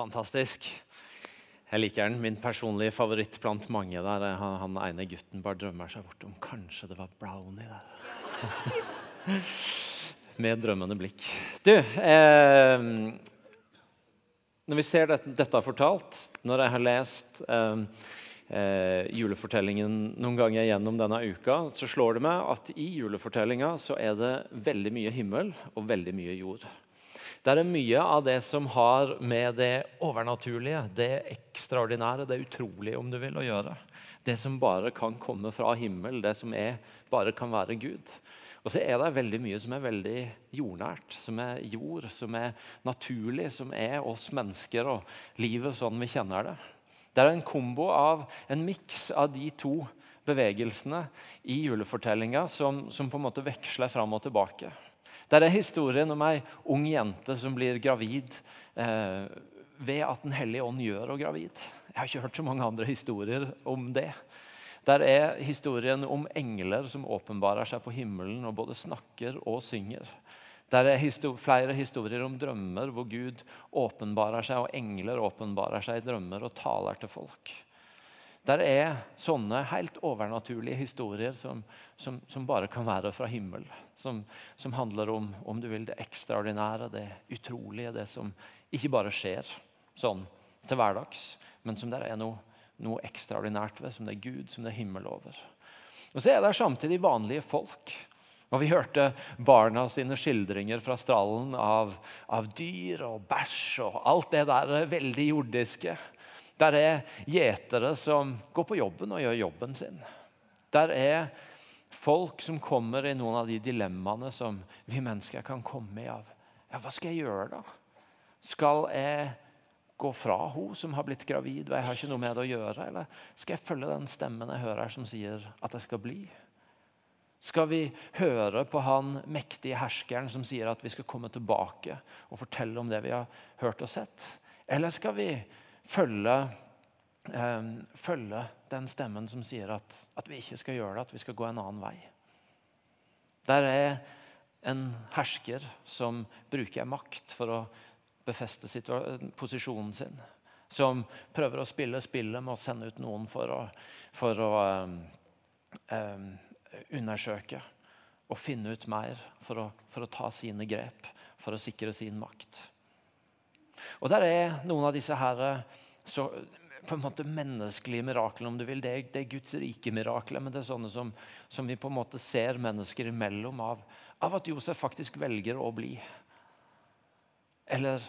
Fantastisk. Jeg liker den. Min personlige favoritt blant mange der. Han, han ene gutten bare drømmer seg bort om kanskje det var brownie der. Med drømmende blikk. Du eh, Når vi ser dette, dette fortalt, når jeg har lest eh, eh, julefortellingen noen ganger gjennom denne uka, så slår det meg at i julefortellinga så er det veldig mye himmel og veldig mye jord. Det er mye av det som har med det overnaturlige, det ekstraordinære, det utrolige om du vil, å gjøre. Det som bare kan komme fra himmel, det som er, bare kan være Gud. Og så er det veldig mye som er veldig jordnært, som er jord, som er naturlig, som er oss mennesker og livet sånn vi kjenner det. Det er en kombo av en miks av de to bevegelsene i julefortellinga som, som på en måte veksler fram og tilbake. Det er historien om ei ung jente som blir gravid eh, ved at Den hellige ånd gjør henne gravid. Jeg har ikke hørt så mange andre historier om det. Der er historien om engler som åpenbarer seg på himmelen og både snakker og synger. Der er histor flere historier om drømmer hvor Gud åpenbarer seg, og engler åpenbarer seg i drømmer og taler til folk. Der er sånne helt overnaturlige historier som, som, som bare kan være fra himmel. Som, som, handler om om vil, det ekstraordinære, det utrolige, det som ikke bare skjer sånn til hverdags, men som det er noe, noe ekstraordinært ved, som det er Gud, som det er himmel over. Og Så er det samtidig vanlige folk. Og Vi hørte barna sine skildringer fra strallen av, av dyr og bæsj og alt det der veldig jordiske. Der er gjetere som går på jobben og gjør jobben sin. Der er folk som kommer i noen av de dilemmaene som vi mennesker kan komme i. av. Ja, Hva skal jeg gjøre, da? Skal jeg gå fra hun som har blitt gravid, og jeg har ikke noe med det å gjøre? Eller skal jeg følge den stemmen jeg hører som sier at jeg skal bli? Skal vi høre på han mektige herskeren som sier at vi skal komme tilbake og fortelle om det vi har hørt og sett? Eller skal vi følge, eh, følge den stemmen som sier at, at, vi ikke skal gjøre det, at vi skal gå en annen vei. Der er en hersker som bruker makt for å befeste posisjonen sin. Som prøver å spille spillet med å sende ut noen for å, for å eh, um, undersøke og finne ut mer for å, for å ta sine grep, for å sikre sin makt. Og der er noen av disse her, så, på en måte menneskelige miraklene, om du vil. Det er, det er Guds rike mirakler, men det er sånne som, som, vi på en måte ser mennesker imellom av, av at Josef faktisk velger å bli. Eller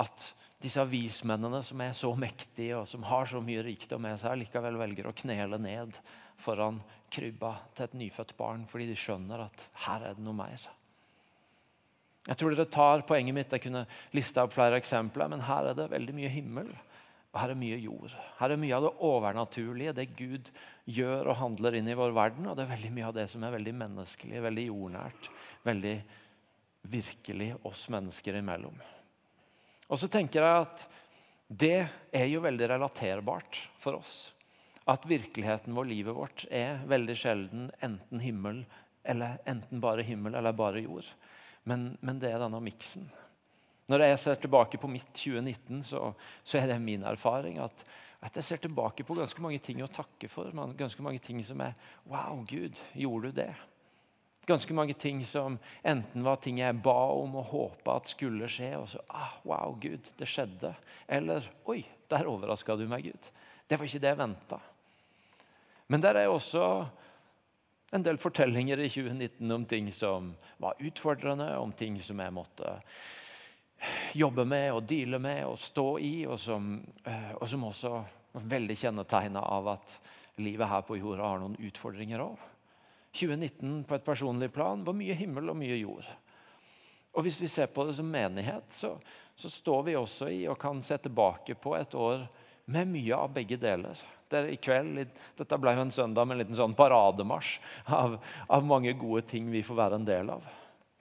at disse vismennene som er så mektige og som har så mye rikdom med seg, likevel velger å knele ned foran krybba til et nyfødt barn fordi de skjønner at her er det noe mer. Jeg tror dere tar poenget mitt. Jeg kunne lista opp flere eksempler, men her er det veldig mye himmel. Og her er mye jord. Her er mye av det overnaturlige, det Gud gjør og handler inn i vår verden. Og det er veldig mye av det som er veldig menneskelig, veldig jordnært, veldig virkelig oss mennesker imellom. Og så tenker jeg at det er jo veldig relaterbart for oss. At virkeligheten vår, livet vårt, er veldig sjelden enten himmel eller enten bare himmel eller bare jord. Men, men det er denne miksen. Når jeg ser tilbake på mitt 2019, så, så er det min erfaring at, at, jeg ser tilbake på ganske mange ting å takke for. Ganske mange ting som er Wow, Gud, gjorde du det? Ganske mange ting som enten var ting jeg ba om og håpa at skulle skje, og så ah, Wow, Gud, det skjedde. Eller Oi, der overraska du meg, Gud. Det var ikke det jeg venta. Men der er også en del fortellinger i 2019 om ting som var utfordrende, om ting som jeg måtte jobbe med og deale med og stå i, og som, eh, og som også var veldig kjennetegna av at livet her på jorda har noen utfordringer òg. 2019 på et personlig plan var mye himmel og mye jord. Og Hvis vi ser på det som menighet, så, så står vi også i og kan se tilbake på et år med mye av begge deler der i kveld. Dette ble jo en søndag med en liten sånn parademarsj av, av, mange gode ting vi får være en del av.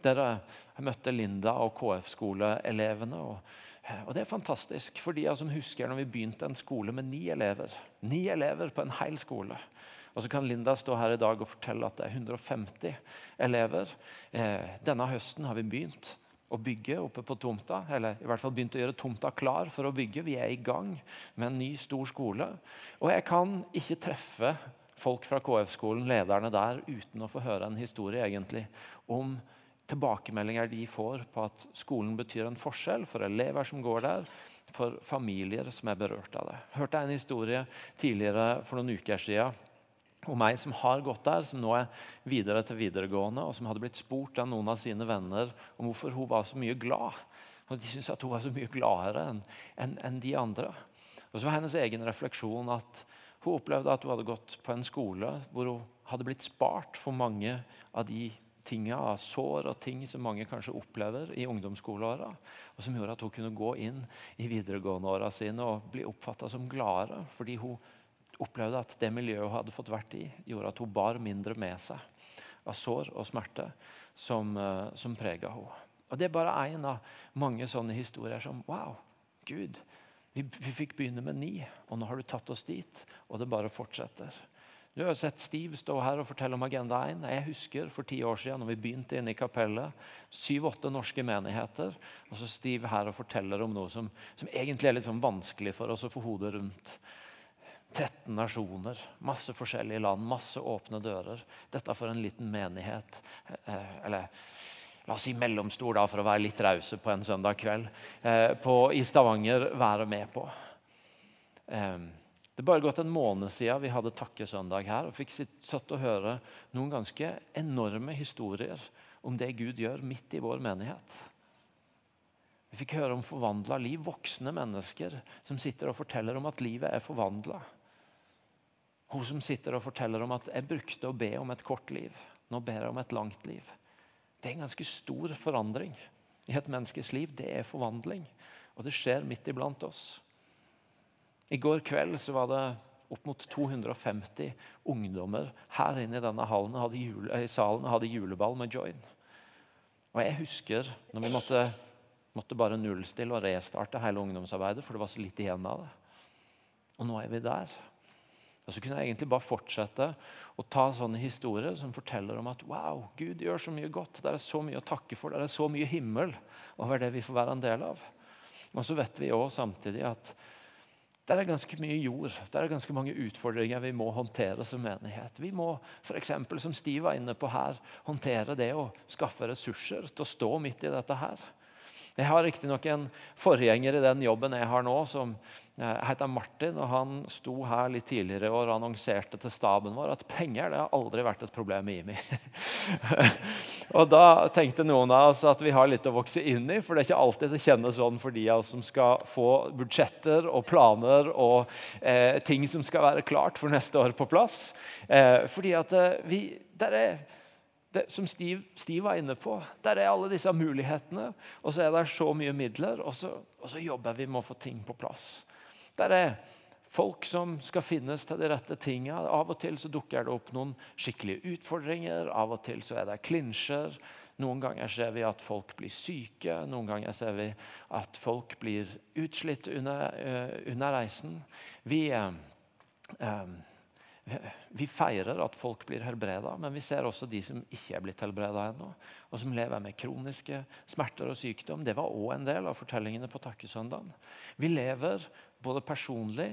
Der jeg møtte Linda og KF-skoleelevene. Og, og, det er fantastisk for de som husker når vi begynte en skole med ni elever. Ni elever på en hel skole. Og så kan Linda stå her i dag og fortelle at det er 150 elever. Eh, denne høsten har vi begynt å bygge oppe på tomta. Eller i hvert fall begynt å gjøre tomta klar for å bygge. Vi er i gang med en ny, stor skole. Og jeg kan ikke treffe folk fra KF-skolen, lederne der, uten å få høre en historie egentlig om tilbakemeldinger de får på at skolen betyr en forskjell for elever som går der, for familier som er berørt av det. Hørte Jeg en historie tidligere for noen uker siden og meg som har gått der, som nå er videre til videregående, og som hadde blitt spurt av noen av sine venner om hvorfor hun var så mye glad. Og De syntes at hun var så mye gladere enn en, en de andre. Og så var hennes egen refleksjon at hun opplevde at hun hadde gått på en skole hvor hun hadde blitt spart for mange av de tinga, av sår og ting som mange kanskje opplever i ungdomsskoleåra. Og som gjorde at hun kunne gå inn i videregående åra sine og bli oppfatta som gladere. fordi hun opplevde at det miljøet hun hadde fått vært i, gjorde at hun bar mindre med seg av sår og smerte som, uh, som prega henne. Og Det er bare én av mange sånne historier som Wow, Gud, vi, vi, fikk begynne med ni, og nå har du tatt oss dit. Og det bare fortsetter. Du har sett Steve stå her og fortelle om Agenda 1. Jeg husker for ti år siden når vi begynte inne i kapellet. Syv-åtte norske menigheter. Og så Steve her og forteller om noe som, som egentlig er litt sånn vanskelig for oss å få hodet rundt. 13 nasjoner, masse forskjellige land, masse åpne dører. Dette for en liten menighet. Eh, eller la oss si mellomstor, da, for å være litt rause på en søndag kveld. Eh, på, I Stavanger være med på. Eh, det er bare gått en måned siden vi hadde takkesøndag her og fikk satt og høre noen ganske enorme historier om det Gud gjør midt i vår menighet. Vi fikk høre om forvandla liv, voksne mennesker som sitter og forteller om at livet er forvandla. Hun som sitter og forteller om at 'jeg brukte å be om et kort liv'. Nå ber jeg om et langt liv. Det er en ganske stor forandring i et menneskes liv. Det er forvandling. Og det skjer midt iblant oss. I går kveld så var det opp mot 250 ungdommer her inne i denne hallen, hadde jule, i salen hadde juleball med Join. Og jeg husker når vi måtte, måtte bare nullstille og restarte hele ungdomsarbeidet, for det var så litt igjen av det. Og nå er vi der. Og så kunne jeg egentlig bare fortsette å ta sånne historier som forteller om at wow, Gud gjør så mye godt. Det er så mye å takke for. Det er så mye himmel over det vi får være en del av. Og så vet vi også samtidig at det er ganske mye jord. Det er ganske mange utfordringer vi må håndtere som menighet. Vi må f.eks., som Stiv var inne på her, håndtere det å skaffe ressurser til å stå midt i dette her. Jeg har riktignok en forgjenger i den jobben jeg har nå, som eh, heter Martin. og Han sto her litt tidligere og annonserte til staben vår at penger det har aldri vært et problem i IMI. og Da tenkte noen av oss at vi har litt å vokse inn i, for det er ikke alltid det kjennes sånn for de av oss som skal få budsjetter og planer og eh, ting som skal være klart for neste år på plass. Eh, fordi at eh, vi, der er det, som Steve, Steve, var inne på, der er alle disse mulighetene. Og så er det så mye midler, og så, og så jobber vi med å få ting på plass. Der er folk som skal finnes til de rette tinga. Av og til så dukker det opp noen skikkelige utfordringer. Av og til så er det klinsjer. Noen ganger ser vi at folk blir syke. Noen ganger ser vi at folk blir utslitt under, uh, under reisen. Vi uh, uh, vi feirer at folk blir helbreda, men vi ser også de som ikke er blitt helbreda ennå, og som lever med kroniske smerter og sykdom. Det var òg en del av fortellingene på takkesøndagen. Vi lever både personlig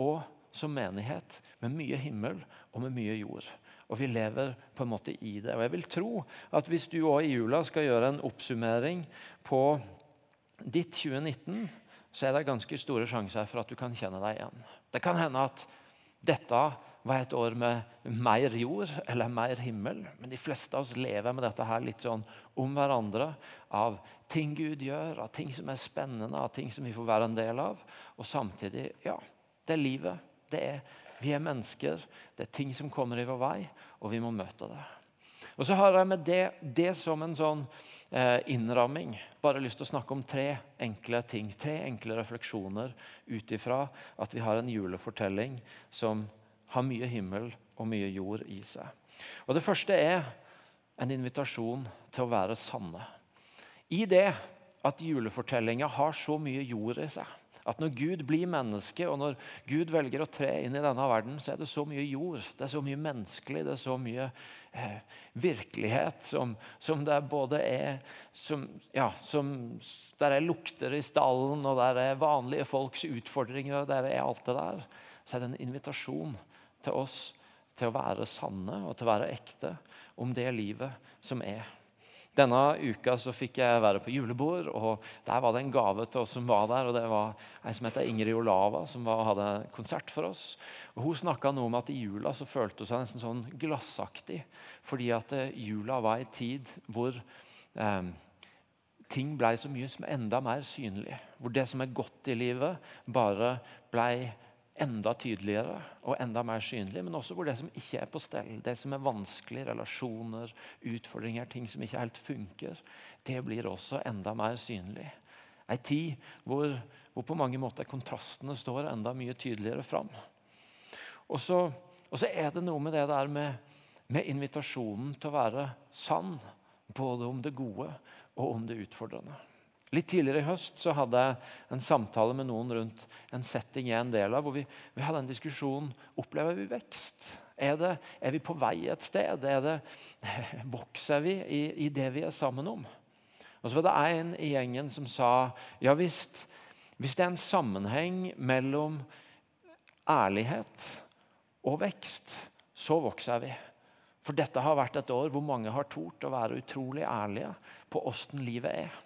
og som menighet med mye himmel og med mye jord. Og vi lever på en måte i det. Og jeg vil tro at hvis du òg i jula skal gjøre en oppsummering på ditt 2019, så er det ganske store sjanser for at du kan kjenne deg igjen. Det kan hende at dette var et år med mer jord eller mer himmel. Men de fleste av oss lever med dette her litt sånn om hverandre. Av ting Gud gjør, av ting som er spennende, av ting som vi får være en del av. Og samtidig ja, det er livet. Det er, vi er mennesker. Det er ting som kommer i vår vei, og vi må møte det. Og så har jeg med det, det som en sånn eh, innramming bare lyst til å snakke om tre enkle ting. Tre enkle refleksjoner ut ifra at vi har en julefortelling som har mye himmel og mye jord i seg. Og Det første er en invitasjon til å være sanne. I det at julefortellinga har så mye jord i seg, At når Gud blir menneske, og når Gud velger å tre inn i denne verden, så er det så mye jord, det er så mye menneskelig, det er så mye eh, virkelighet som, som, det både er som, ja, som, Der er lukter i stallen, og der er vanlige folks utfordringer, og der er alt det der. Så er det en invitasjon til oss til å være sanne og til å være ekte om det livet som er. Denne uka så fikk jeg være på julebord, og der var det en gave til oss som var der. og Det var ei som heter Ingrid Olava, som var, hadde konsert for oss. Og Hun snakka noe om at i jula så følte hun seg nesten sånn glassaktig. Fordi at eh, jula var ei tid hvor eh, ting ble så mye som enda mer synlig. Hvor det som er godt i livet, bare blei enda tydeligere og enda mer synlig, men også hvor det som ikke er på stell, det som er vanskelig, relasjoner, utfordringer, ting som ikke helt funker, det blir også enda mer synlig. Ei tid hvor, hvor, på mange måter kontrastene står enda mye tydeligere fram. Og så, og så er det noe med det der med, med invitasjonen til å være sann, både om det gode og om det utfordrende. Litt tidligere i høst så hadde jeg en samtale med noen rundt en setting jeg er en del av, hvor vi, vi hadde en diskusjon opplever vi vekst. Er, det, er vi på vei et sted? Det, vokser vi i, i, det vi er sammen om? Og så var det en i gjengen som sa ja visst, hvis det er en sammenheng mellom ærlighet og vekst, så vokser vi. For dette har vært et år hvor mange har tort å være utrolig ærlige på åssen livet er.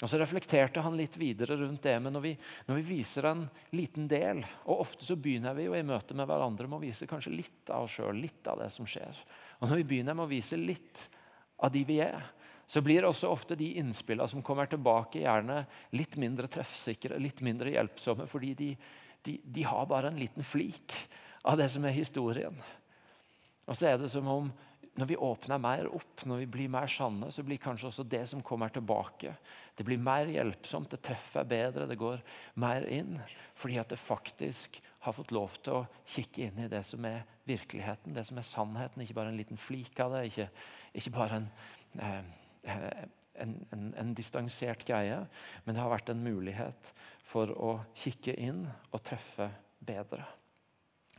Og Så reflekterte han litt videre rundt det. Men når vi, når vi, viser en liten del Og ofte så begynner vi jo i møte med hverandre med å vise kanskje litt av oss sjøl, litt av det som skjer. Og når vi begynner med å vise litt av de vi er, så blir også ofte de innspillene som kommer tilbake, gjerne litt mindre treffsikre, litt mindre hjelpsomme, fordi de, de, de har bare en liten flik av det som er historien. Og så er det som om når vi åpner mer opp, når vi blir mer sanne, så blir kanskje også det som kommer tilbake, det blir mer hjelpsomt, det treffer bedre, det går mer inn. Fordi at det faktisk har fått lov til å kikke inn i det som er virkeligheten, det som er sannheten. Ikke bare en liten flik av det, ikke, ikke bare en, eh, en, en, en distansert greie, men det har vært en mulighet for å kikke inn og treffe bedre.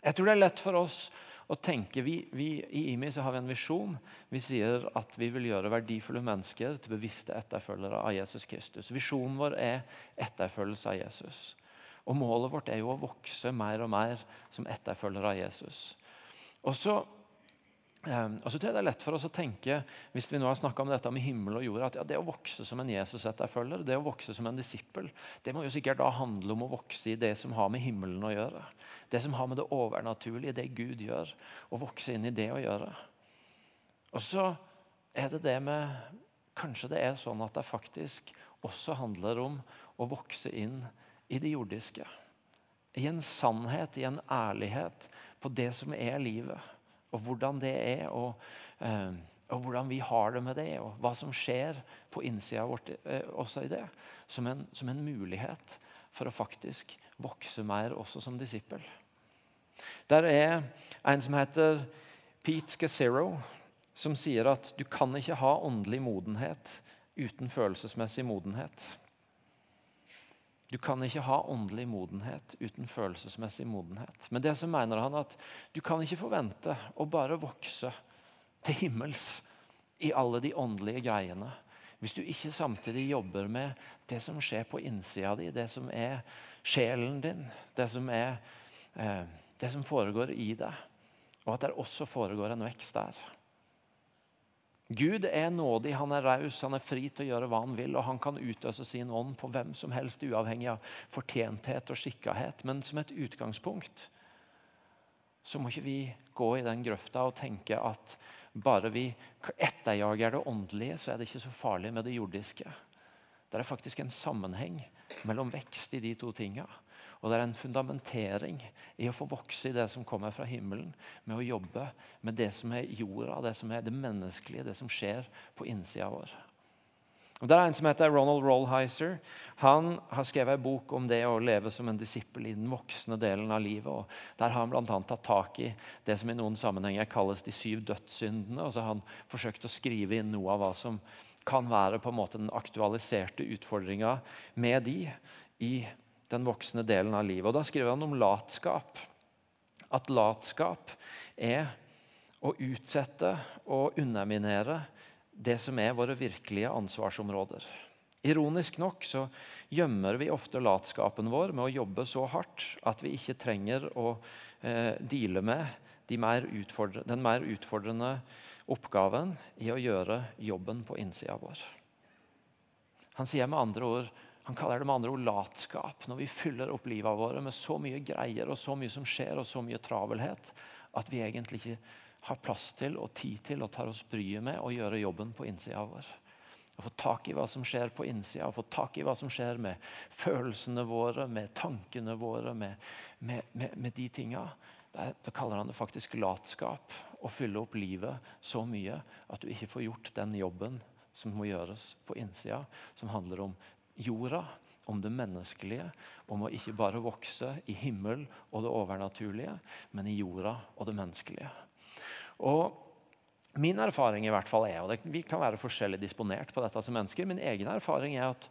Jeg tror det er lett for oss og tenker vi, vi, I IMI så har vi en visjon. Vi sier at vi vil gjøre verdifulle mennesker til bevisste etterfølgere av Jesus Kristus. Visjonen vår er etterfølgelse av Jesus. Og Målet vårt er jo å vokse mer og mer som etterfølgere av Jesus. Og så og så tror jeg Det er lett for oss å tenke hvis vi nå har om dette med himmel og jord, at ja, det å vokse som en Jesus-etterfølger, det å vokse som en disippel, det må jo sikkert da handle om å vokse i det som har med himmelen å gjøre. Det som har med det overnaturlige, det Gud gjør. Å vokse inn i det å gjøre. Og så er det det med Kanskje det er sånn at det faktisk også handler om å vokse inn i det jordiske. I en sannhet, i en ærlighet på det som er livet og hvordan det er, og, eh, og, hvordan vi har det med det, og hva som skjer på innsida vårt eh, også i det, som en, som en, mulighet for å faktisk vokse mer også som disippel. Der er en som heter Pete Scacero, som sier at du kan ikke ha åndelig modenhet uten følelsesmessig modenhet. Du kan ikke ha åndelig modenhet uten følelsesmessig modenhet. Men det så mener han at du kan ikke forvente å bare vokse til himmels i alle de åndelige greiene hvis du ikke samtidig jobber med det som skjer på innsida di, det som er sjelen din, det som, er, eh, det som foregår i deg, og at det også foregår en vekst der. Gud er nådig, han er raus, han er fri til å gjøre hva han vil. Og han kan utøse sin ånd på hvem som helst, uavhengig av fortjenthet og skikkahet. Men som et utgangspunkt så må ikke vi gå i den grøfta og tenke at bare vi etterjager det åndelige, så er det ikke så farlig med det jordiske. Det er faktisk en sammenheng mellom vekst i de to tinga. Og det er en fundamentering i å få vokse i det som kommer fra himmelen, med å jobbe med det som er jorda, det som er det menneskelige, det som skjer på innsida vår. Og det er En som heter Ronald Rollheiser. Han har skrevet en bok om det å leve som en disippel i den voksne delen av livet. og Der har han bl.a. tatt tak i det som i noen sammenhenger kalles de syv dødssyndene. og så har han forsøkt å skrive inn noe av hva som kan være på en måte den aktualiserte utfordringa med de i den voksne delen av livet. Og Da skriver han om latskap. At latskap er å utsette og underminere det som er våre virkelige ansvarsområder. Ironisk nok så gjemmer vi ofte latskapen vår med å jobbe så hardt at vi ikke trenger å eh, deale med de mer den mer utfordrende oppgaven i å gjøre jobben på innsida vår. Han sier med andre ord han kaller det med andre ord latskap når vi fyller opp livet våre med så mye greier og så mye som skjer, og så mye travelhet at vi egentlig ikke har plass til og tid til og tar oss bryet med å gjøre jobben på innsida vår. Å få tak i hva som skjer på innsida, få tak i hva som skjer med følelsene våre, med tankene våre, med, med, med, med de tinga. Da kaller han det faktisk latskap. Å fylle opp livet så mye at du ikke får gjort den jobben som må gjøres på innsida, som handler om jorda, om det menneskelige, om å ikke bare vokse i himmel og det overnaturlige, men i jorda og det menneskelige. Og Min erfaring i hvert fall er, og det, vi kan være forskjellig disponert på dette som mennesker, min egen erfaring er at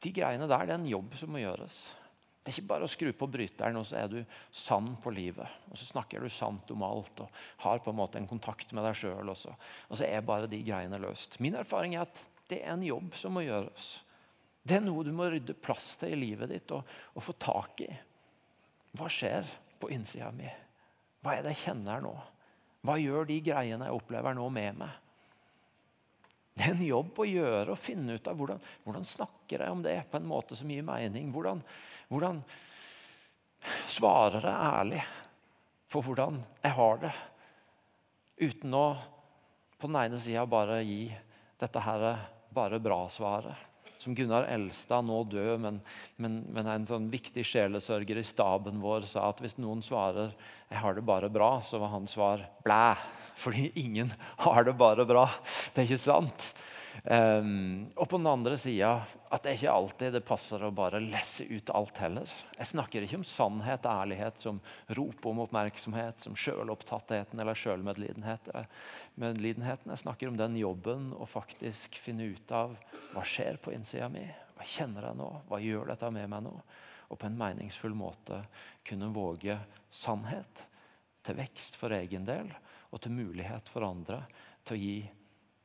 de greiene der det er en jobb som må gjøres. Det er ikke bare å skru på bryteren, og så er du sann på livet. Og så snakker du sant om alt og har på en måte en kontakt med deg sjøl. Og, så er bare de greiene løst. Min erfaring er at det er en jobb som må gjøres. Det er noe du må rydde plass til i livet ditt og, og få tak i. Hva skjer på innsida mi? Hva er det jeg kjenner nå? Hva gjør de greiene jeg opplever nå med meg? Det er en jobb å gjøre å finne ut av hvordan, hvordan snakker jeg om det på en måte som gir mening. Hvordan, hvordan svarer jeg ærlig på hvordan jeg har det, uten å på den ene sida bare gi dette her bare bra-svaret som Gunnar Elstad, nå død, men, men, men en sånn viktig sjelesørger i staben vår, sa at hvis noen svarer 'jeg har det bare bra', så var hans svar 'blæ'. Fordi ingen har det bare bra. Det er ikke sant? Um, og på den andre sida at det er ikke alltid det passer å bare lesse ut alt heller. Jeg snakker ikke om sannhet og ærlighet som rop om oppmerksomhet, som sjølopptattheten eller sjølmedlidenheten. Jeg snakker om den jobben å faktisk finne ut av hva skjer på innsida mi. Hva kjenner jeg nå? Hva gjør dette med meg nå? Og på en meningsfull måte kunne våge sannhet til vekst for egen del og til mulighet for andre til å gi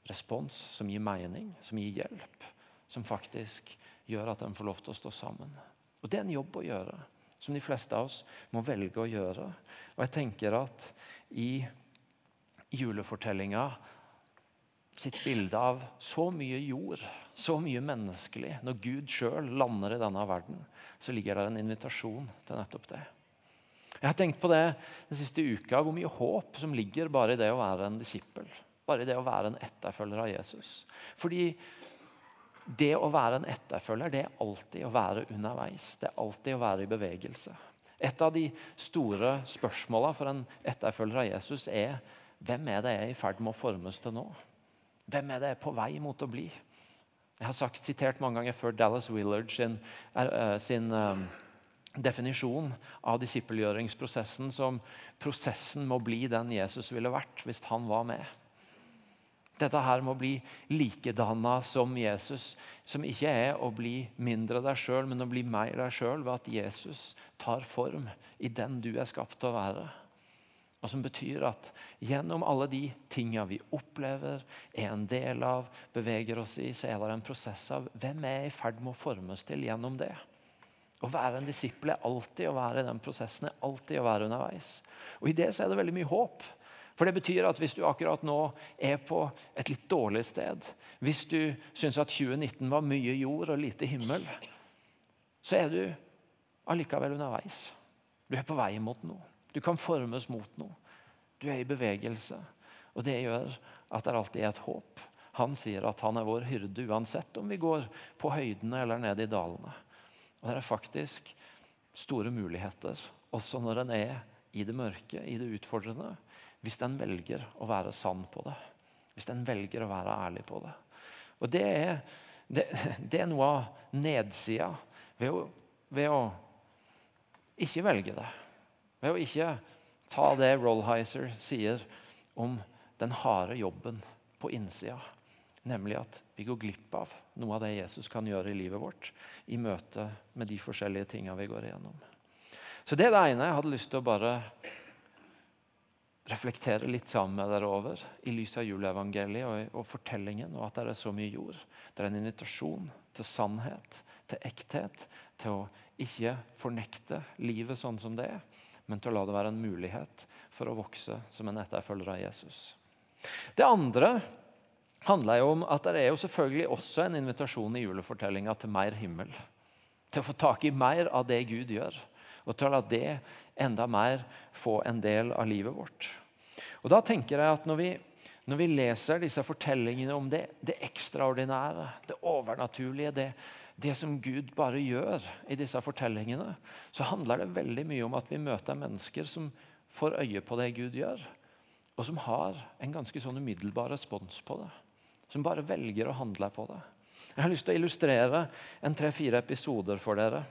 respons som gir mening, som gir hjelp. Som faktisk gjør at en får lov til å stå sammen. Og Det er en jobb å gjøre, som de fleste av oss må velge å gjøre. Og jeg tenker at i julefortellinga sitt bilde av så mye jord, så mye menneskelig Når Gud sjøl lander i denne verden, så ligger det en invitasjon til nettopp det. Jeg har tenkt på det den siste uka, hvor mye håp som ligger bare i det å være en disippel. Bare det å være en etterfølger av Jesus. Fordi det å være en etterfølger det er alltid å være underveis. Det er alltid å være i bevegelse. Et av de store spørsmåla for en etterfølger av Jesus er hvem er det jeg er i ferd med å formes til nå? Hvem er det jeg er på vei mot å bli? Jeg har sagt, sitert mange ganger før Dallas Willard sin, uh, sin uh, definisjon av disippelgjøringsprosessen som prosessen må bli den Jesus ville vært hvis han var med. Dette her må bli likedanna som Jesus, som ikke er å bli mindre deg sjøl, men å bli mer deg sjøl ved at Jesus tar form i den du er skapt til å være. Og Som betyr at gjennom alle de tinga vi opplever, er en del av, beveger oss i, så er det en prosess av hvem er i ferd med å formes til gjennom det. Å være en disippel er alltid å være i den prosessen, er alltid å være underveis. Og I det så er det veldig mye håp. For det betyr at hvis du akkurat nå er på et litt dårlig sted, hvis du syns at 2019 var mye jord og lite himmel, så er du allikevel underveis. Du er på vei mot noe. Du kan formes mot noe. Du er i bevegelse. Og det gjør at det alltid er et håp. Han sier at han er vår hyrde uansett om vi går på høydene eller ned i dalene. Og det er faktisk store muligheter, også når en er i det mørke, i det utfordrende hvis en velger å være sann på det. Hvis en velger å være ærlig på det. Og Det er, det, det er noe av nedsida ved å, ved å, ikke velge det. Ved å ikke ta det Rollheiser sier om den harde jobben på innsida. Nemlig at vi går glipp av noe av det Jesus kan gjøre i livet vårt i møte med de forskjellige tingene vi går igjennom. Så det er det ene jeg hadde lyst til å bare reflektere litt sammen med dere over i lys av juleevangeliet og, og, fortellingen, og at det er så mye jord. Det er en invitasjon til sannhet, til ekthet, til å ikke fornekte livet sånn som det er, men til å la det være en mulighet for å vokse som en etterfølger av Jesus. Det andre handler jo om at det er jo selvfølgelig også en invitasjon i julefortellinga til mer himmel. Til å få tak i mer av det Gud gjør og til å la det enda mer få en del av livet vårt. Og da tenker jeg at Når vi, når vi leser disse fortellingene om det, det ekstraordinære, det overnaturlige, det, det, som Gud bare gjør i disse fortellingene, så handler det veldig mye om at vi møter mennesker som får øye på det Gud gjør, og som har en ganske sånn umiddelbar respons på det. Som bare velger å handle på det. Jeg har lyst til å illustrere en tre-fire episoder for dere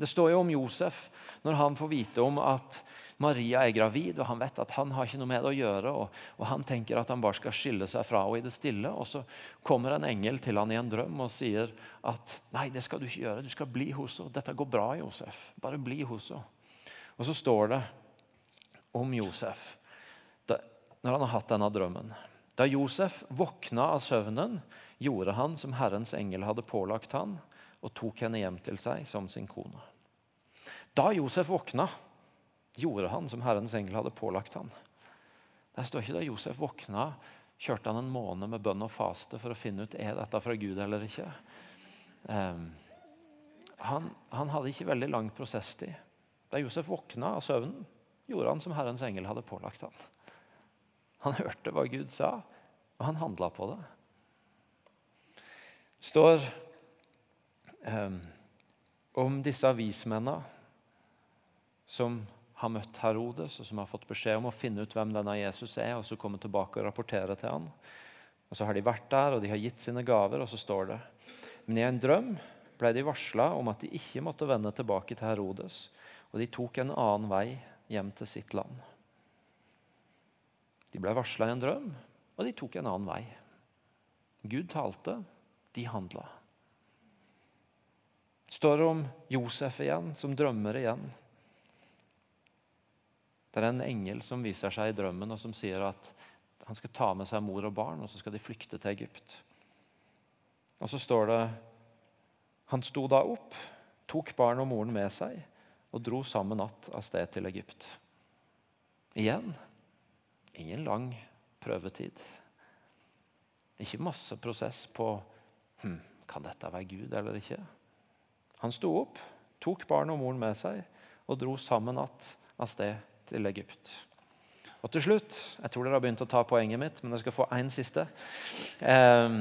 det står jo om Josef når han får vite om at Maria er gravid, og han vet at han har ikke noe med det å gjøre. Og, og Han tenker at han bare skal skille seg fra henne i det stille. Og Så kommer en engel til han i en drøm og sier at nei, det skal du ikke gjøre. Du skal bli hos henne. Dette går bra, Josef. Bare bli hos henne. Og så står det om Josef når han har hatt denne drømmen. Da Josef våkna av søvnen, gjorde han som Herrens engel hadde pålagt han, og tok henne hjem til seg som sin kone. Da Josef våkna, gjorde han som Herrens engel hadde pålagt han. Der står ikke da Josef våkna, kjørte han en måned med bønn og faste for å finne ut er dette fra Gud eller ikke. Um, han, han, hadde ikke veldig lang prosesstid. Da Josef våkna av søvnen, gjorde han som Herrens engel hadde pålagt han. Han hørte hva Gud sa, og han handla på det. står um, om disse avismennene som har møtt Herodes, og som har fått beskjed om å finne ut hvem denne Jesus er, og så komme tilbake og rapportere til han. Og Så har de vært der, og de har gitt sine gaver, og så står det Men i en drøm ble de varsla om at de ikke måtte vende tilbake til Herodes, og de tok en annen vei hjem til sitt land. De ble varsla i en drøm, og de tok en annen vei. Gud talte, de handla står det om Josef igjen, som drømmer igjen. Det er en engel som viser seg i drømmen og som sier at han skal ta med seg mor og barn, og så skal de flykte til Egypt. Og så står det Han sto da opp, tok barn og moren med seg og dro samme natt av sted til Egypt. Igjen ingen lang prøvetid. Ikke masse prosess på hm, kan dette være Gud eller ikke. Han sto opp, tok barnet og moren med seg og dro sammen att av sted til Egypt. Og til slutt Jeg tror dere har begynt å ta poenget mitt, men jeg skal få én siste. Eh,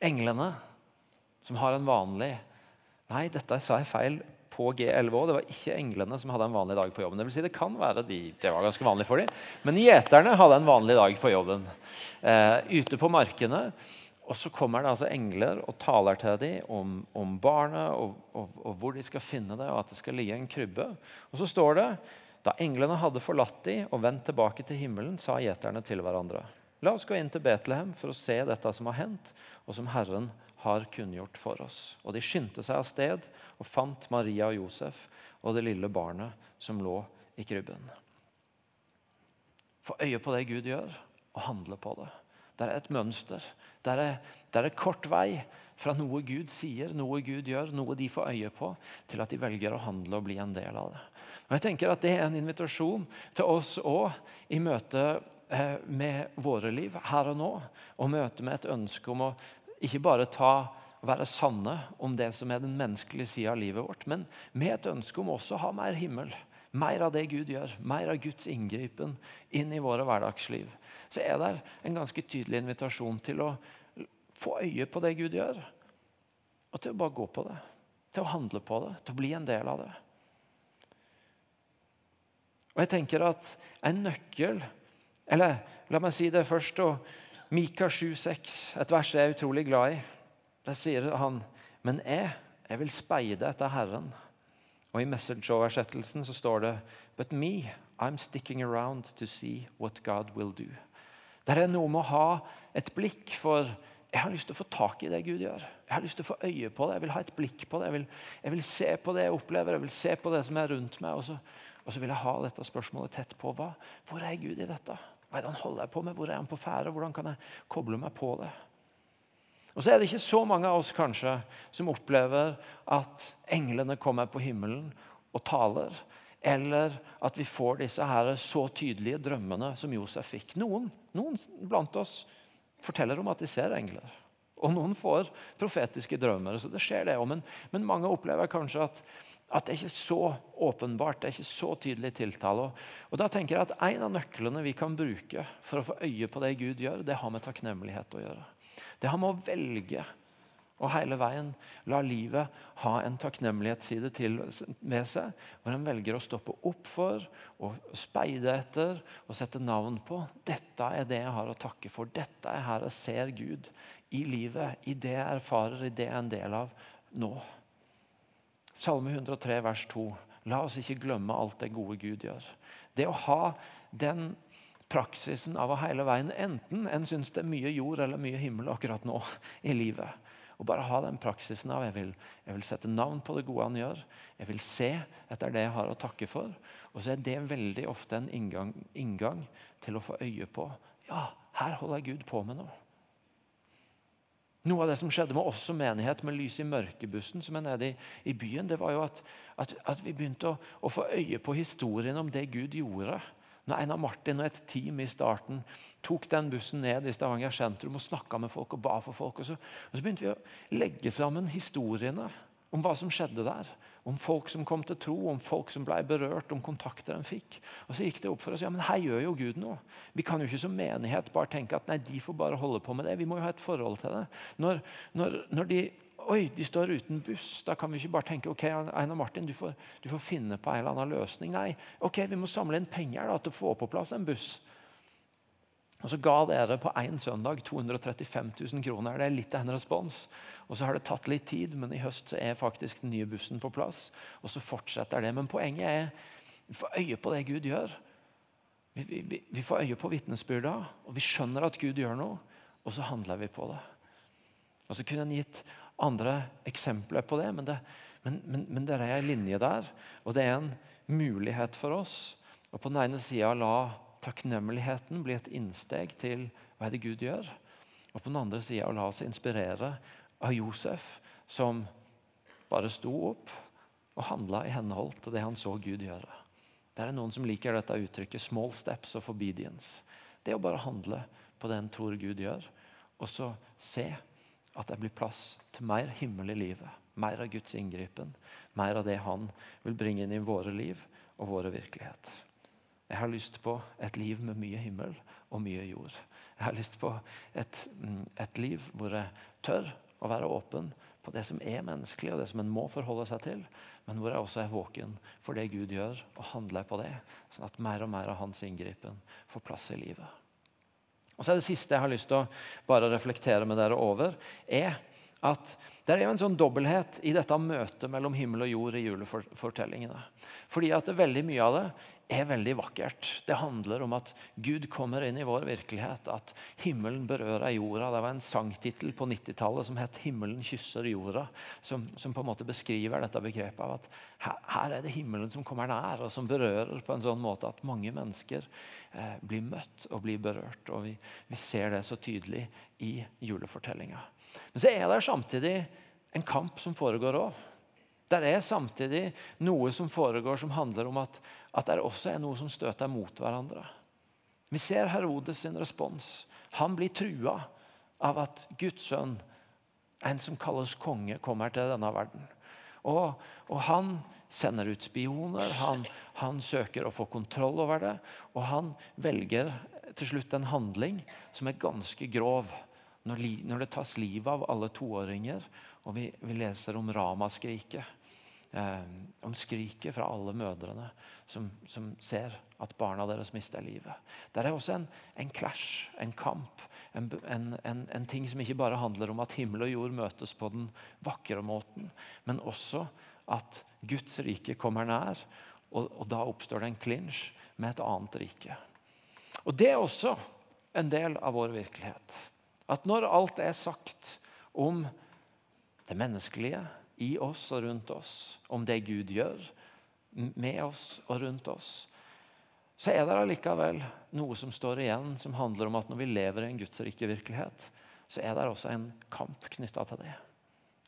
englene, som har en vanlig Nei, dette sa jeg feil på G11 òg. Det var ikke englene som hadde en vanlig dag på jobben. Det, vil si, det kan være de, det var ganske vanlig for dem. Men gjeterne hadde en vanlig dag på jobben. Eh, ute på markene og så kommer det altså engler og taler til dem om, om barnet og, og, og, hvor de skal finne det, og at det skal ligge en krybbe. Og så står det da englene hadde forlatt dem og vendt tilbake til himmelen, sa gjeterne til hverandre. La oss gå inn til Betlehem for å se dette som har hendt, og som Herren har kunngjort for oss. Og de skyndte seg av sted og fant Maria og Josef og det lille barnet som lå i krybben. Få øye på det Gud gjør, og handle på det. Det er et mønster. Det er, det er kort vei fra noe Gud sier, noe Gud gjør, noe de får øye på, til at de velger å handle og bli en del av det. Og jeg tenker at Det er en invitasjon til oss òg i møte eh, med våre liv her og nå. Og møte med et ønske om å ikke bare ta være sanne om det som er den menneskelige sida av livet vårt, men med et ønske om også å ha mer himmel. Mer av det Gud gjør, mer av Guds inngripen inn i våre hverdagsliv så er det en ganske tydelig invitasjon til å få øye på det Gud gjør. Og til å bare gå på det. Til å handle på det. Til å bli en del av det. Og jeg tenker at en nøkkel Eller la meg si det først. og Mika 7,6, et vers jeg er utrolig glad i. Der sier han Men jeg, jeg vil speide etter Herren. Og I message-oversettelsen så står det But me, I'm sticking around to see what God will do. Det er noe med å ha et blikk for jeg har lyst til å få tak i det Gud gjør. Jeg har lyst til å få øye på det, jeg vil ha et blikk på det. Jeg vil, jeg vil se på det jeg opplever, jeg vil se på det som er rundt meg. Og så, og så vil jeg ha dette spørsmålet tett på. Hva, hvor er Gud i dette? Hva er det han holder på med? Hvor er han på ferde? Hvordan kan jeg koble meg på det? Og så er det ikke så mange av oss kanskje som opplever at englene kommer på himmelen og taler. Eller at vi får disse her så tydelige drømmene som Josef fikk. Noen, noen blant oss forteller om at de ser engler. Og noen får profetiske drømmer. så det skjer det Men, men mange opplever kanskje at, at, det er ikke så åpenbart, det er ikke så tydelig tiltale. Og da tenker jeg at En av nøklene vi kan bruke for å få øye på det Gud gjør, det har med takknemlighet å gjøre. Det er med å velge og hele veien la livet ha en takknemlighetsside til med seg, hvor en velger å stoppe opp for og speide etter og sette navn på. Dette er det jeg har å takke for. Dette er her jeg ser Gud i livet, i det jeg erfarer, i det jeg er en del av nå. Salme 103, vers 2. La oss ikke glemme alt det gode Gud gjør. Det å ha den praksisen av å hele veien, enten en syns det er mye jord eller mye himmel akkurat nå i livet, og bare ha den praksisen av jeg vil, jeg vil sette navn på det gode han gjør. Jeg vil se etter det jeg har å takke for. Og så er det veldig ofte en inngang, inngang til å få øye på ja, her holder Gud på med noe. Noe av det som skjedde med oss som menighet med lys i mørkebussen, som er nede i, i byen, det var jo at, at, at vi begynte å, å, få øye på historien om det Gud gjorde når Einar Martin og et team i starten tok den bussen ned i Stavanger sentrum og snakka med folk og ba for folk. Og så, og så, begynte vi å legge sammen historiene om hva som skjedde der. Om folk som kom til tro, om folk som ble berørt, om kontakter de fikk. Og så gikk det opp for oss ja, men her gjør jo Gud noe. Vi kan jo ikke som menighet bare tenke at nei, de får bare holde på med det. Vi må jo ha et forhold til det. Når, når, når de Oi, de står uten buss. Da kan vi ikke bare tenke ok, Einar Martin, du får, du får, finne på en eller annen løsning. Nei, ok, vi må samle inn penger da, til å få på plass en buss. Og Så ga dere på én søndag 235 000 kroner. Det er litt av en respons. Og Så har det tatt litt tid, men i høst så er faktisk den nye bussen på plass. Og så fortsetter det. Men poenget er vi får øye på det Gud gjør. Vi, vi, vi får øye på vitnesbyrda, og vi skjønner at Gud gjør noe. Og så handler vi på det. Og Så kunne en gitt andre eksempler på det, men det, men, men, men det er en linje der. Og det er en mulighet for oss å på den ene sida la takknemligheten bli et innsteg til hva er det Gud gjør. Og på den andre sida la oss inspirere av Josef, som bare sto opp og handla i henhold til det han så Gud gjøre. Det er noen som liker dette uttrykket 'small steps of obedience'. Det å bare handle på det en tror Gud gjør, og så se at det blir plass til mer himmel i livet. Mer av Guds inngripen. Mer av det Han vil bringe inn i våre liv og våre virkelighet. Jeg har lyst på et liv med mye himmel og mye jord. Jeg har lyst på et, mm, et liv hvor jeg tør å være åpen på det som er menneskelig, og det som en må forholde seg til, men hvor jeg også er våken for det Gud gjør, og handler på det, sånn at mer og mer av hans inngripen får plass i livet. Og så er Det siste jeg har lyst til å bare reflektere med dere over, er at det er jo en sånn dobbelthet i dette møtet mellom himmel og jord i julefortellingene. Fordi at veldig mye av det er veldig vakkert. Det handler om at Gud kommer inn i vår virkelighet. At himmelen berører jorda. Det var en sangtittel på 90-tallet som het 'Himmelen kysser jorda'. Som, som, på en måte beskriver dette begrepet av at her, her, er det himmelen som kommer nær, og som berører på en sånn måte at mange mennesker eh, blir møtt og blir berørt. Og vi, vi ser det så tydelig i julefortellinga. Men så er det samtidig en kamp som foregår òg. Det er samtidig noe som foregår som handler om at, at det også er noe som støter mot hverandre. Vi ser Herodes sin respons. Han blir trua av at Guds sønn, en som kalles konge, kommer til denne verden. Og, og han sender ut spioner, han, han, søker å få kontroll over det. Og han velger til slutt en handling som er ganske grov når, når det tas livet av alle toåringer, og vi, vi leser om ramaskriket. Eh, om skriket fra alle mødrene som, som, ser at barna deres mister livet. Det er også en, en clash, en kamp, en, en, en, ting som ikke bare handler om at himmel og jord møtes på den vakre måten, men også at Guds rike kommer nær. Og, og da oppstår det en klinsj med et annet rike. Og Det er også en del av vår virkelighet. At når alt er sagt om det menneskelige i oss og rundt oss, om det Gud gjør med oss og rundt oss, så er det allikevel noe som står igjen, som handler om at når vi lever i en Guds rike virkelighet, så er det også en kamp knytta til det.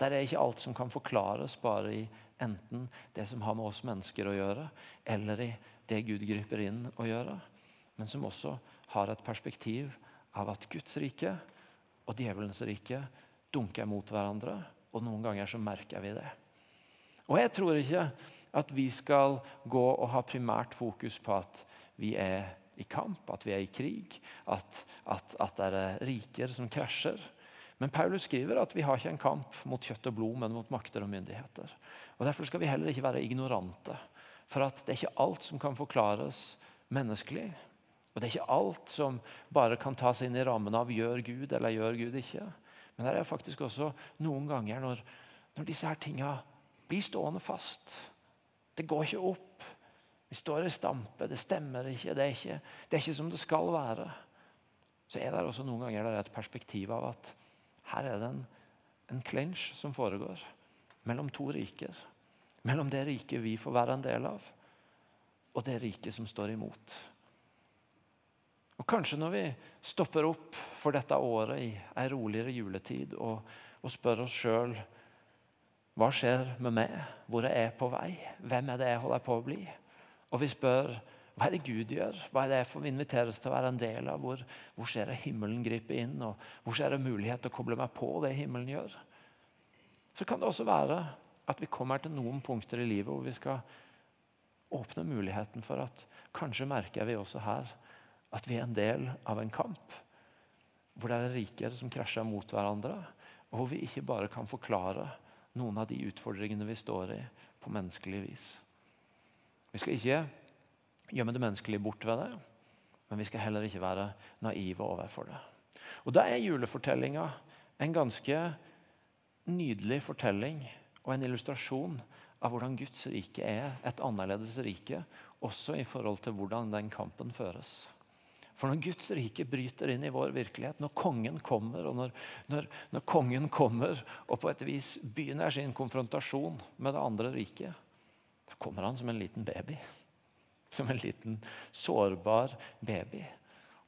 Der er ikke alt som kan forklares bare i enten det som har med oss mennesker å gjøre, eller i det Gud griper inn å gjøre, men som også har et perspektiv av at Guds rike og djevelens rike dunker mot hverandre, og noen ganger så merker vi det. Og Jeg tror ikke at vi skal gå og ha primært fokus på at vi er i kamp, at vi er i krig, at, at, at det er riker som krasjer. Men Paulus skriver at vi har ikke en kamp mot kjøtt og blod, men mot makter og myndigheter. Og Derfor skal vi heller ikke være ignorante. For at det er ikke alt som kan forklares menneskelig. Og det er ikke alt som bare kan tas inn i rammen av 'gjør Gud' eller 'gjør Gud ikke'. Men det er faktisk også noen ganger når, når disse her tinga blir stående fast. Det går ikke opp. Vi står i stampe, det stemmer ikke det, ikke, det er ikke som det skal være. Så er det også noen ganger et perspektiv av at her er det en, en clinch som foregår mellom to riker. Mellom det riket vi får være en del av, og det riket som står imot. Og Kanskje når vi stopper opp for dette året i ei roligere juletid og, og spør oss sjøl hva skjer med meg? Hvor jeg er på vei? Hvem er det jeg holder på å bli? Og vi spør hva er det Gud gjør? Hva er det jeg får inviteres til å være en del av? Hvor, hvor ser jeg himmelen gripe inn? Og hvor ser jeg mulighet til å koble meg på det himmelen gjør? Så kan det også være at vi kommer til noen punkter i livet hvor vi skal åpne muligheten for at kanskje merker vi også her at vi er en del av en kamp. Hvor det er riker som krasjer mot hverandre, og hvor vi ikke bare kan forklare noen av de utfordringene vi står i, på menneskelig vis. Vi skal ikke gjemme det menneskelige bort ved det, men vi skal heller ikke være naive overfor det. Og Da er julefortellinga en ganske nydelig fortelling og en illustrasjon av hvordan Guds rike er et annerledes rike, også i forhold til hvordan den kampen føres. For når Guds rike bryter inn i vår virkelighet, når kongen kommer, og når, når, når kongen kommer og på et vis begynner sin konfrontasjon med det andre riket, kommer han som en liten baby. Som en liten sårbar baby.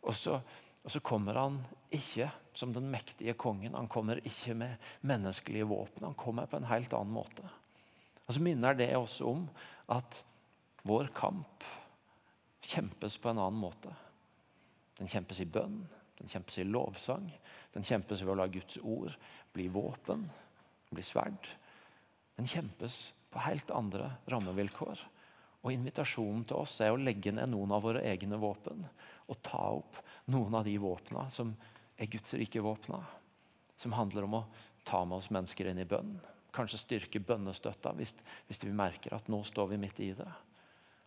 Og så, og så kommer han ikke som den mektige kongen. Han kommer ikke med menneskelige våpen. Han kommer på en helt annen måte. Og Så minner det også om at vår kamp kjempes på en annen måte. Den kjempes i bønn, den kjempes i lovsang. Den kjempes ved å la Guds ord bli våpen, bli sverd. Den kjempes på helt andre rammevilkår. Og Invitasjonen til oss er å legge ned noen av våre egne våpen og ta opp noen av de våpna som er Guds rike våpna. Som handler om å ta med oss mennesker inn i bønn. Kanskje styrke bønnestøtta hvis, hvis vi merker at nå står vi midt i det.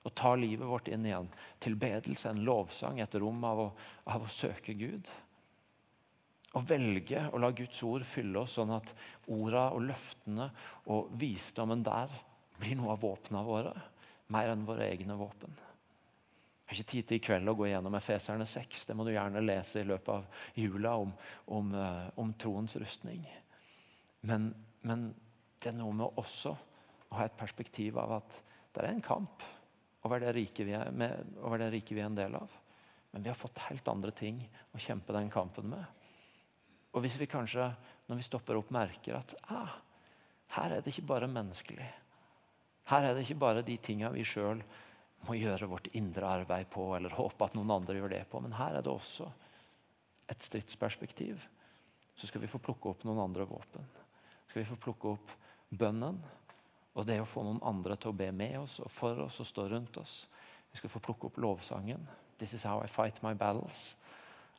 Og ta livet vårt inn igjen. Tilbedelse, en lovsang, et rom av å, av å søke Gud. Å velge å la Guds ord fylle oss sånn at orda og løftene og visdommen der blir noe av våpnene våre, mer enn våre egne våpen. Jeg har ikke tid til i kveld å gå gjennom Efeserne 6. Det må du gjerne lese i løpet av jula om, om, eh, om troens rustning. Men, men, det er noe med også å ha et perspektiv av at det er en kamp over det riket vi riket vi er en del av. Men vi har fått helt andre ting å kjempe den kampen med. Og hvis vi kanskje, når vi stopper opp, merker at ah, her er det ikke bare menneskelig. Her er det ikke bare de tinga vi sjøl må gjøre vårt indre arbeid på, eller håpe at noen andre gjør det på, men her er det også et stridsperspektiv. Så skal vi få plukke opp noen andre våpen. Skal vi få plukke opp bønnen og det å få noen andre til å be med oss og for oss og stå rundt oss. Vi skal få plukke opp lovsangen. This is how I fight my battles.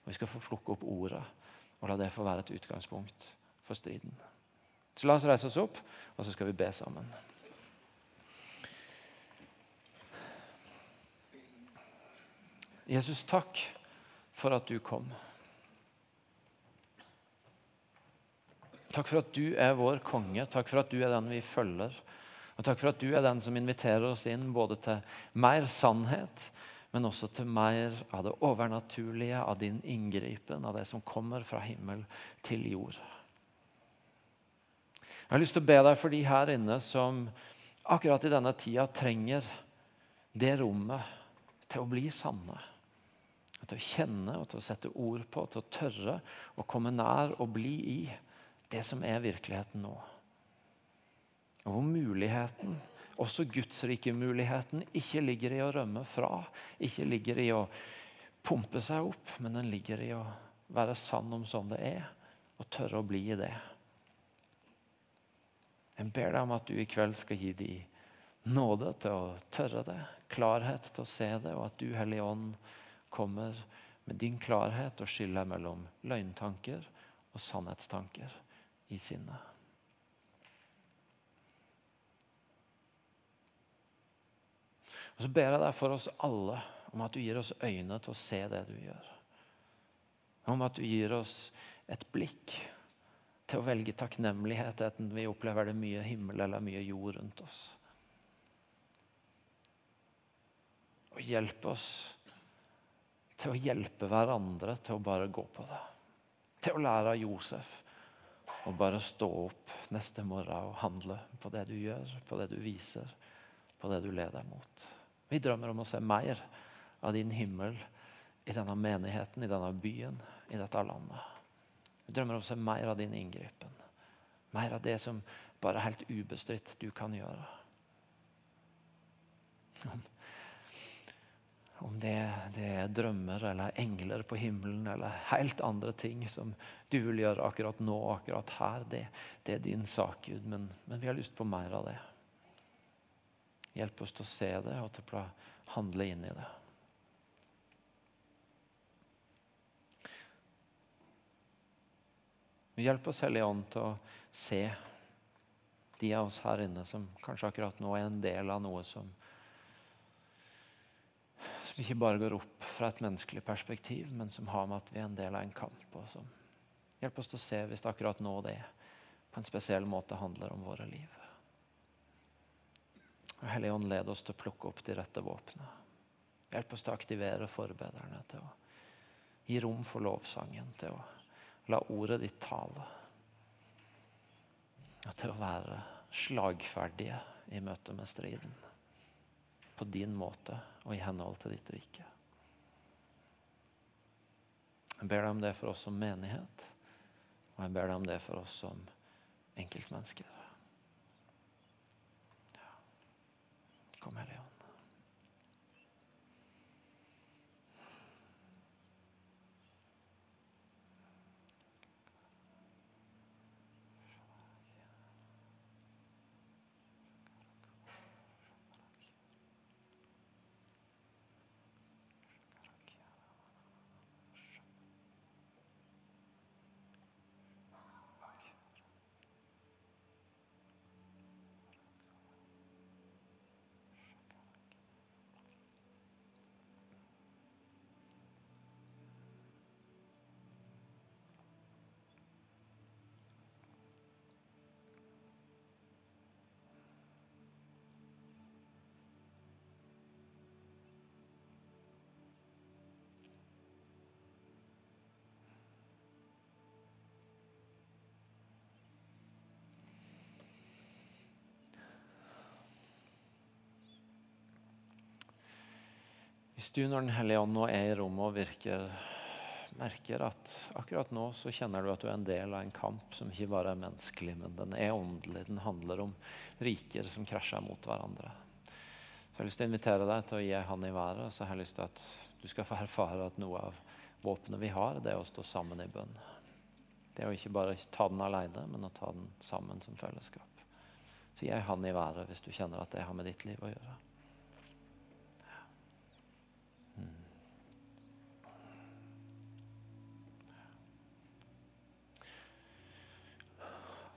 Og vi skal få plukke opp ordet og la det få være et utgangspunkt for striden. Så la oss reise oss opp, og så skal vi be sammen. Jesus, takk for at du kom. Takk for at du er vår konge. Takk for at du er den vi følger. Og takk for at du er den som inviterer oss inn både til mer sannhet, men også til mer av det overnaturlige, av din inngripen, av det som kommer fra himmel til jord. Jeg har lyst til å be deg for de her inne som akkurat i denne tida trenger det rommet til å bli sanne. Til å kjenne og til å sette ord på, til å tørre å komme nær og bli i det som er virkeligheten nå. Og hvor muligheten også Guds rike muligheten ikke ligger i å rømme fra, ikke ligger i å pumpe seg opp, men den ligger i å være sann om sånn det er, og tørre å bli i det. Jeg ber deg om at du i kveld skal gi de nåde til å tørre det, klarhet til å se det, og at du, Hellige Ånd, kommer med din klarhet og skiller mellom løgntanker og sannhetstanker i sinnet. Og Så ber jeg deg for oss alle om at du gir oss øyne til å se det du gjør. Om at du gir oss et blikk til å velge takknemlighet enten vi opplever det mye himmel eller mye jord rundt oss. Og hjelp oss til å hjelpe hverandre til å bare gå på det. Til å lære av Josef å bare stå opp neste morgen og handle på det du gjør, på det du viser, på det du leder mot. Vi drømmer om å se mer av din himmel i denne menigheten, i denne byen, i dette landet. Vi drømmer om å se mer av din inngripen. Mer av det som bare helt ubestridt du kan gjøre. Om, det, det, er drømmer eller engler på himmelen eller helt andre ting som du vil gjøre akkurat nå akkurat her, det, det, er din sak, Gud. Men, men vi har lyst på mer av det. Hjelp oss til å se det og til å handle inn i det. Hjelp oss, Hellige Ånd, til å se de av oss her inne som kanskje akkurat nå er en del av noe som, som ikke bare går opp fra et menneskelig perspektiv, men som har med at vi er en del av en kamp. Og som hjelp oss til å se hvis det akkurat nå det på en spesiell måte handler om våre liv. Og Hellige Ånd, led oss til å plukke opp de rette våpnene. Hjelp oss til å aktivere forbederne, til å gi rom for lovsangen, til å la ordet ditt tale. Og til å være slagferdige i møte med striden. På din måte og i henhold til ditt rike. Jeg ber deg om det for oss som menighet, og jeg ber deg om det for oss som enkeltmennesker. Kom, Hellige Hvis du når Den hellige ånd nå er i rommet og virker, merker at akkurat nå så kjenner du at du er en del av en kamp som ikke bare er menneskelig, men den er åndelig. Den handler om riker som krasjer mot hverandre. Så Jeg har lyst til å invitere deg til å gi han i været. så har jeg lyst til at du skal få erfare at noe av våpenet vi har, det er å stå sammen i bønn. Det er å ikke bare ta den alene, men å ta den sammen som fellesskap. Så gi han i været hvis du kjenner at det har med ditt liv å gjøre.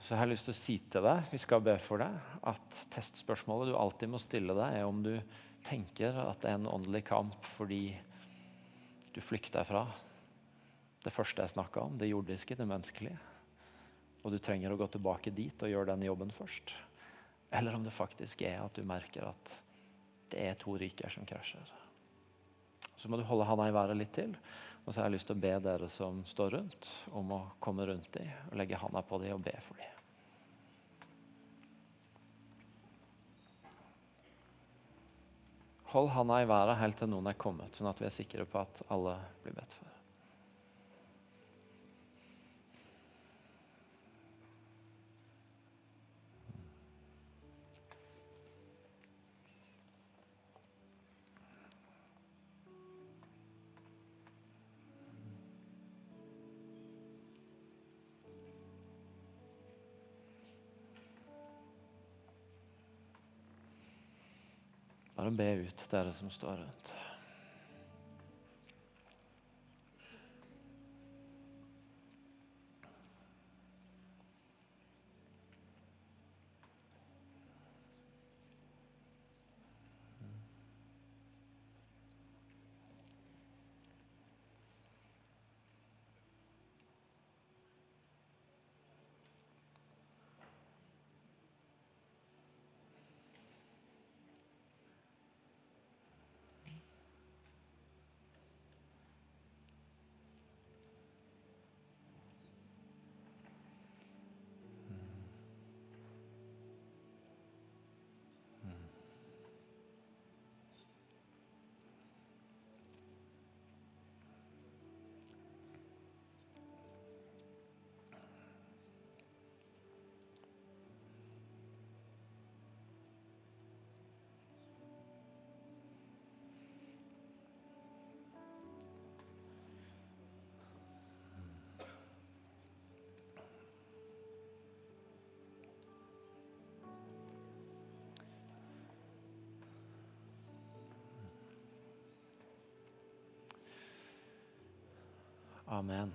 Så jeg har lyst til å si til deg, vi skal be for deg, at testspørsmålet du alltid må stille deg, er om du tenker at det er en åndelig kamp fordi du flykter fra det første jeg snakka om, det jordiske, det menneskelige. Og du trenger å gå tilbake dit og gjøre den jobben først. Eller om det faktisk er at du merker at det er to riker som krasjer. Så må du holde handa i været litt til. Og så har jeg lyst til å be dere som står rundt, om å komme rundt dem og legge handa på dem og be for dem. Hold handa i været helt til noen er kommet, sånn at vi er sikre på at alle blir bedt for. Bare be ut, dere som står rundt. Amen.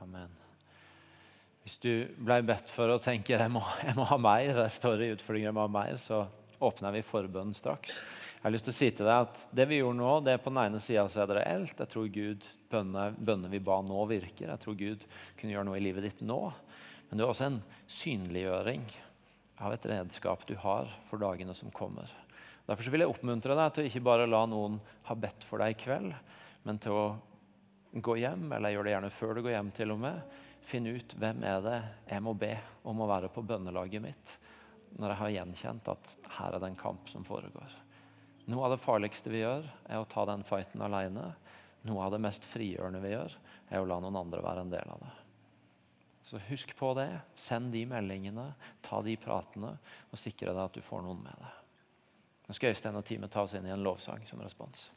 Amen. Hvis du ble bedt for og tenker jeg må, jeg må ha mer, det står i utfordringer jeg må ha mer, så åpner vi forbønnen straks. Jeg har lyst til å si til deg at Det vi gjorde nå, det er på den ene sida så er det reelt. Jeg tror Gud bønner vi ba nå, virker. Jeg tror Gud kunne gjøre noe i livet ditt nå. Men det er også en synliggjøring av et redskap du har for dagene som kommer. Derfor vil jeg oppmuntre deg til å ikke bare la noen ha bedt for deg i kveld, men til å gå hjem, eller gjør det gjerne før du går hjem, til og med. Finn ut hvem er det jeg må be om å være på bønnelaget mitt når jeg har gjenkjent at her er det en kamp som foregår. Noe av det farligste vi gjør, er å ta den fighten alene. Noe av det mest frigjørende vi gjør, er å la noen andre være en del av det. Så husk på det. Send de meldingene, ta de pratene, og sikre deg at du får noen med deg. Nå skal Øystein og teamet ta oss inn i en lovsang som respons.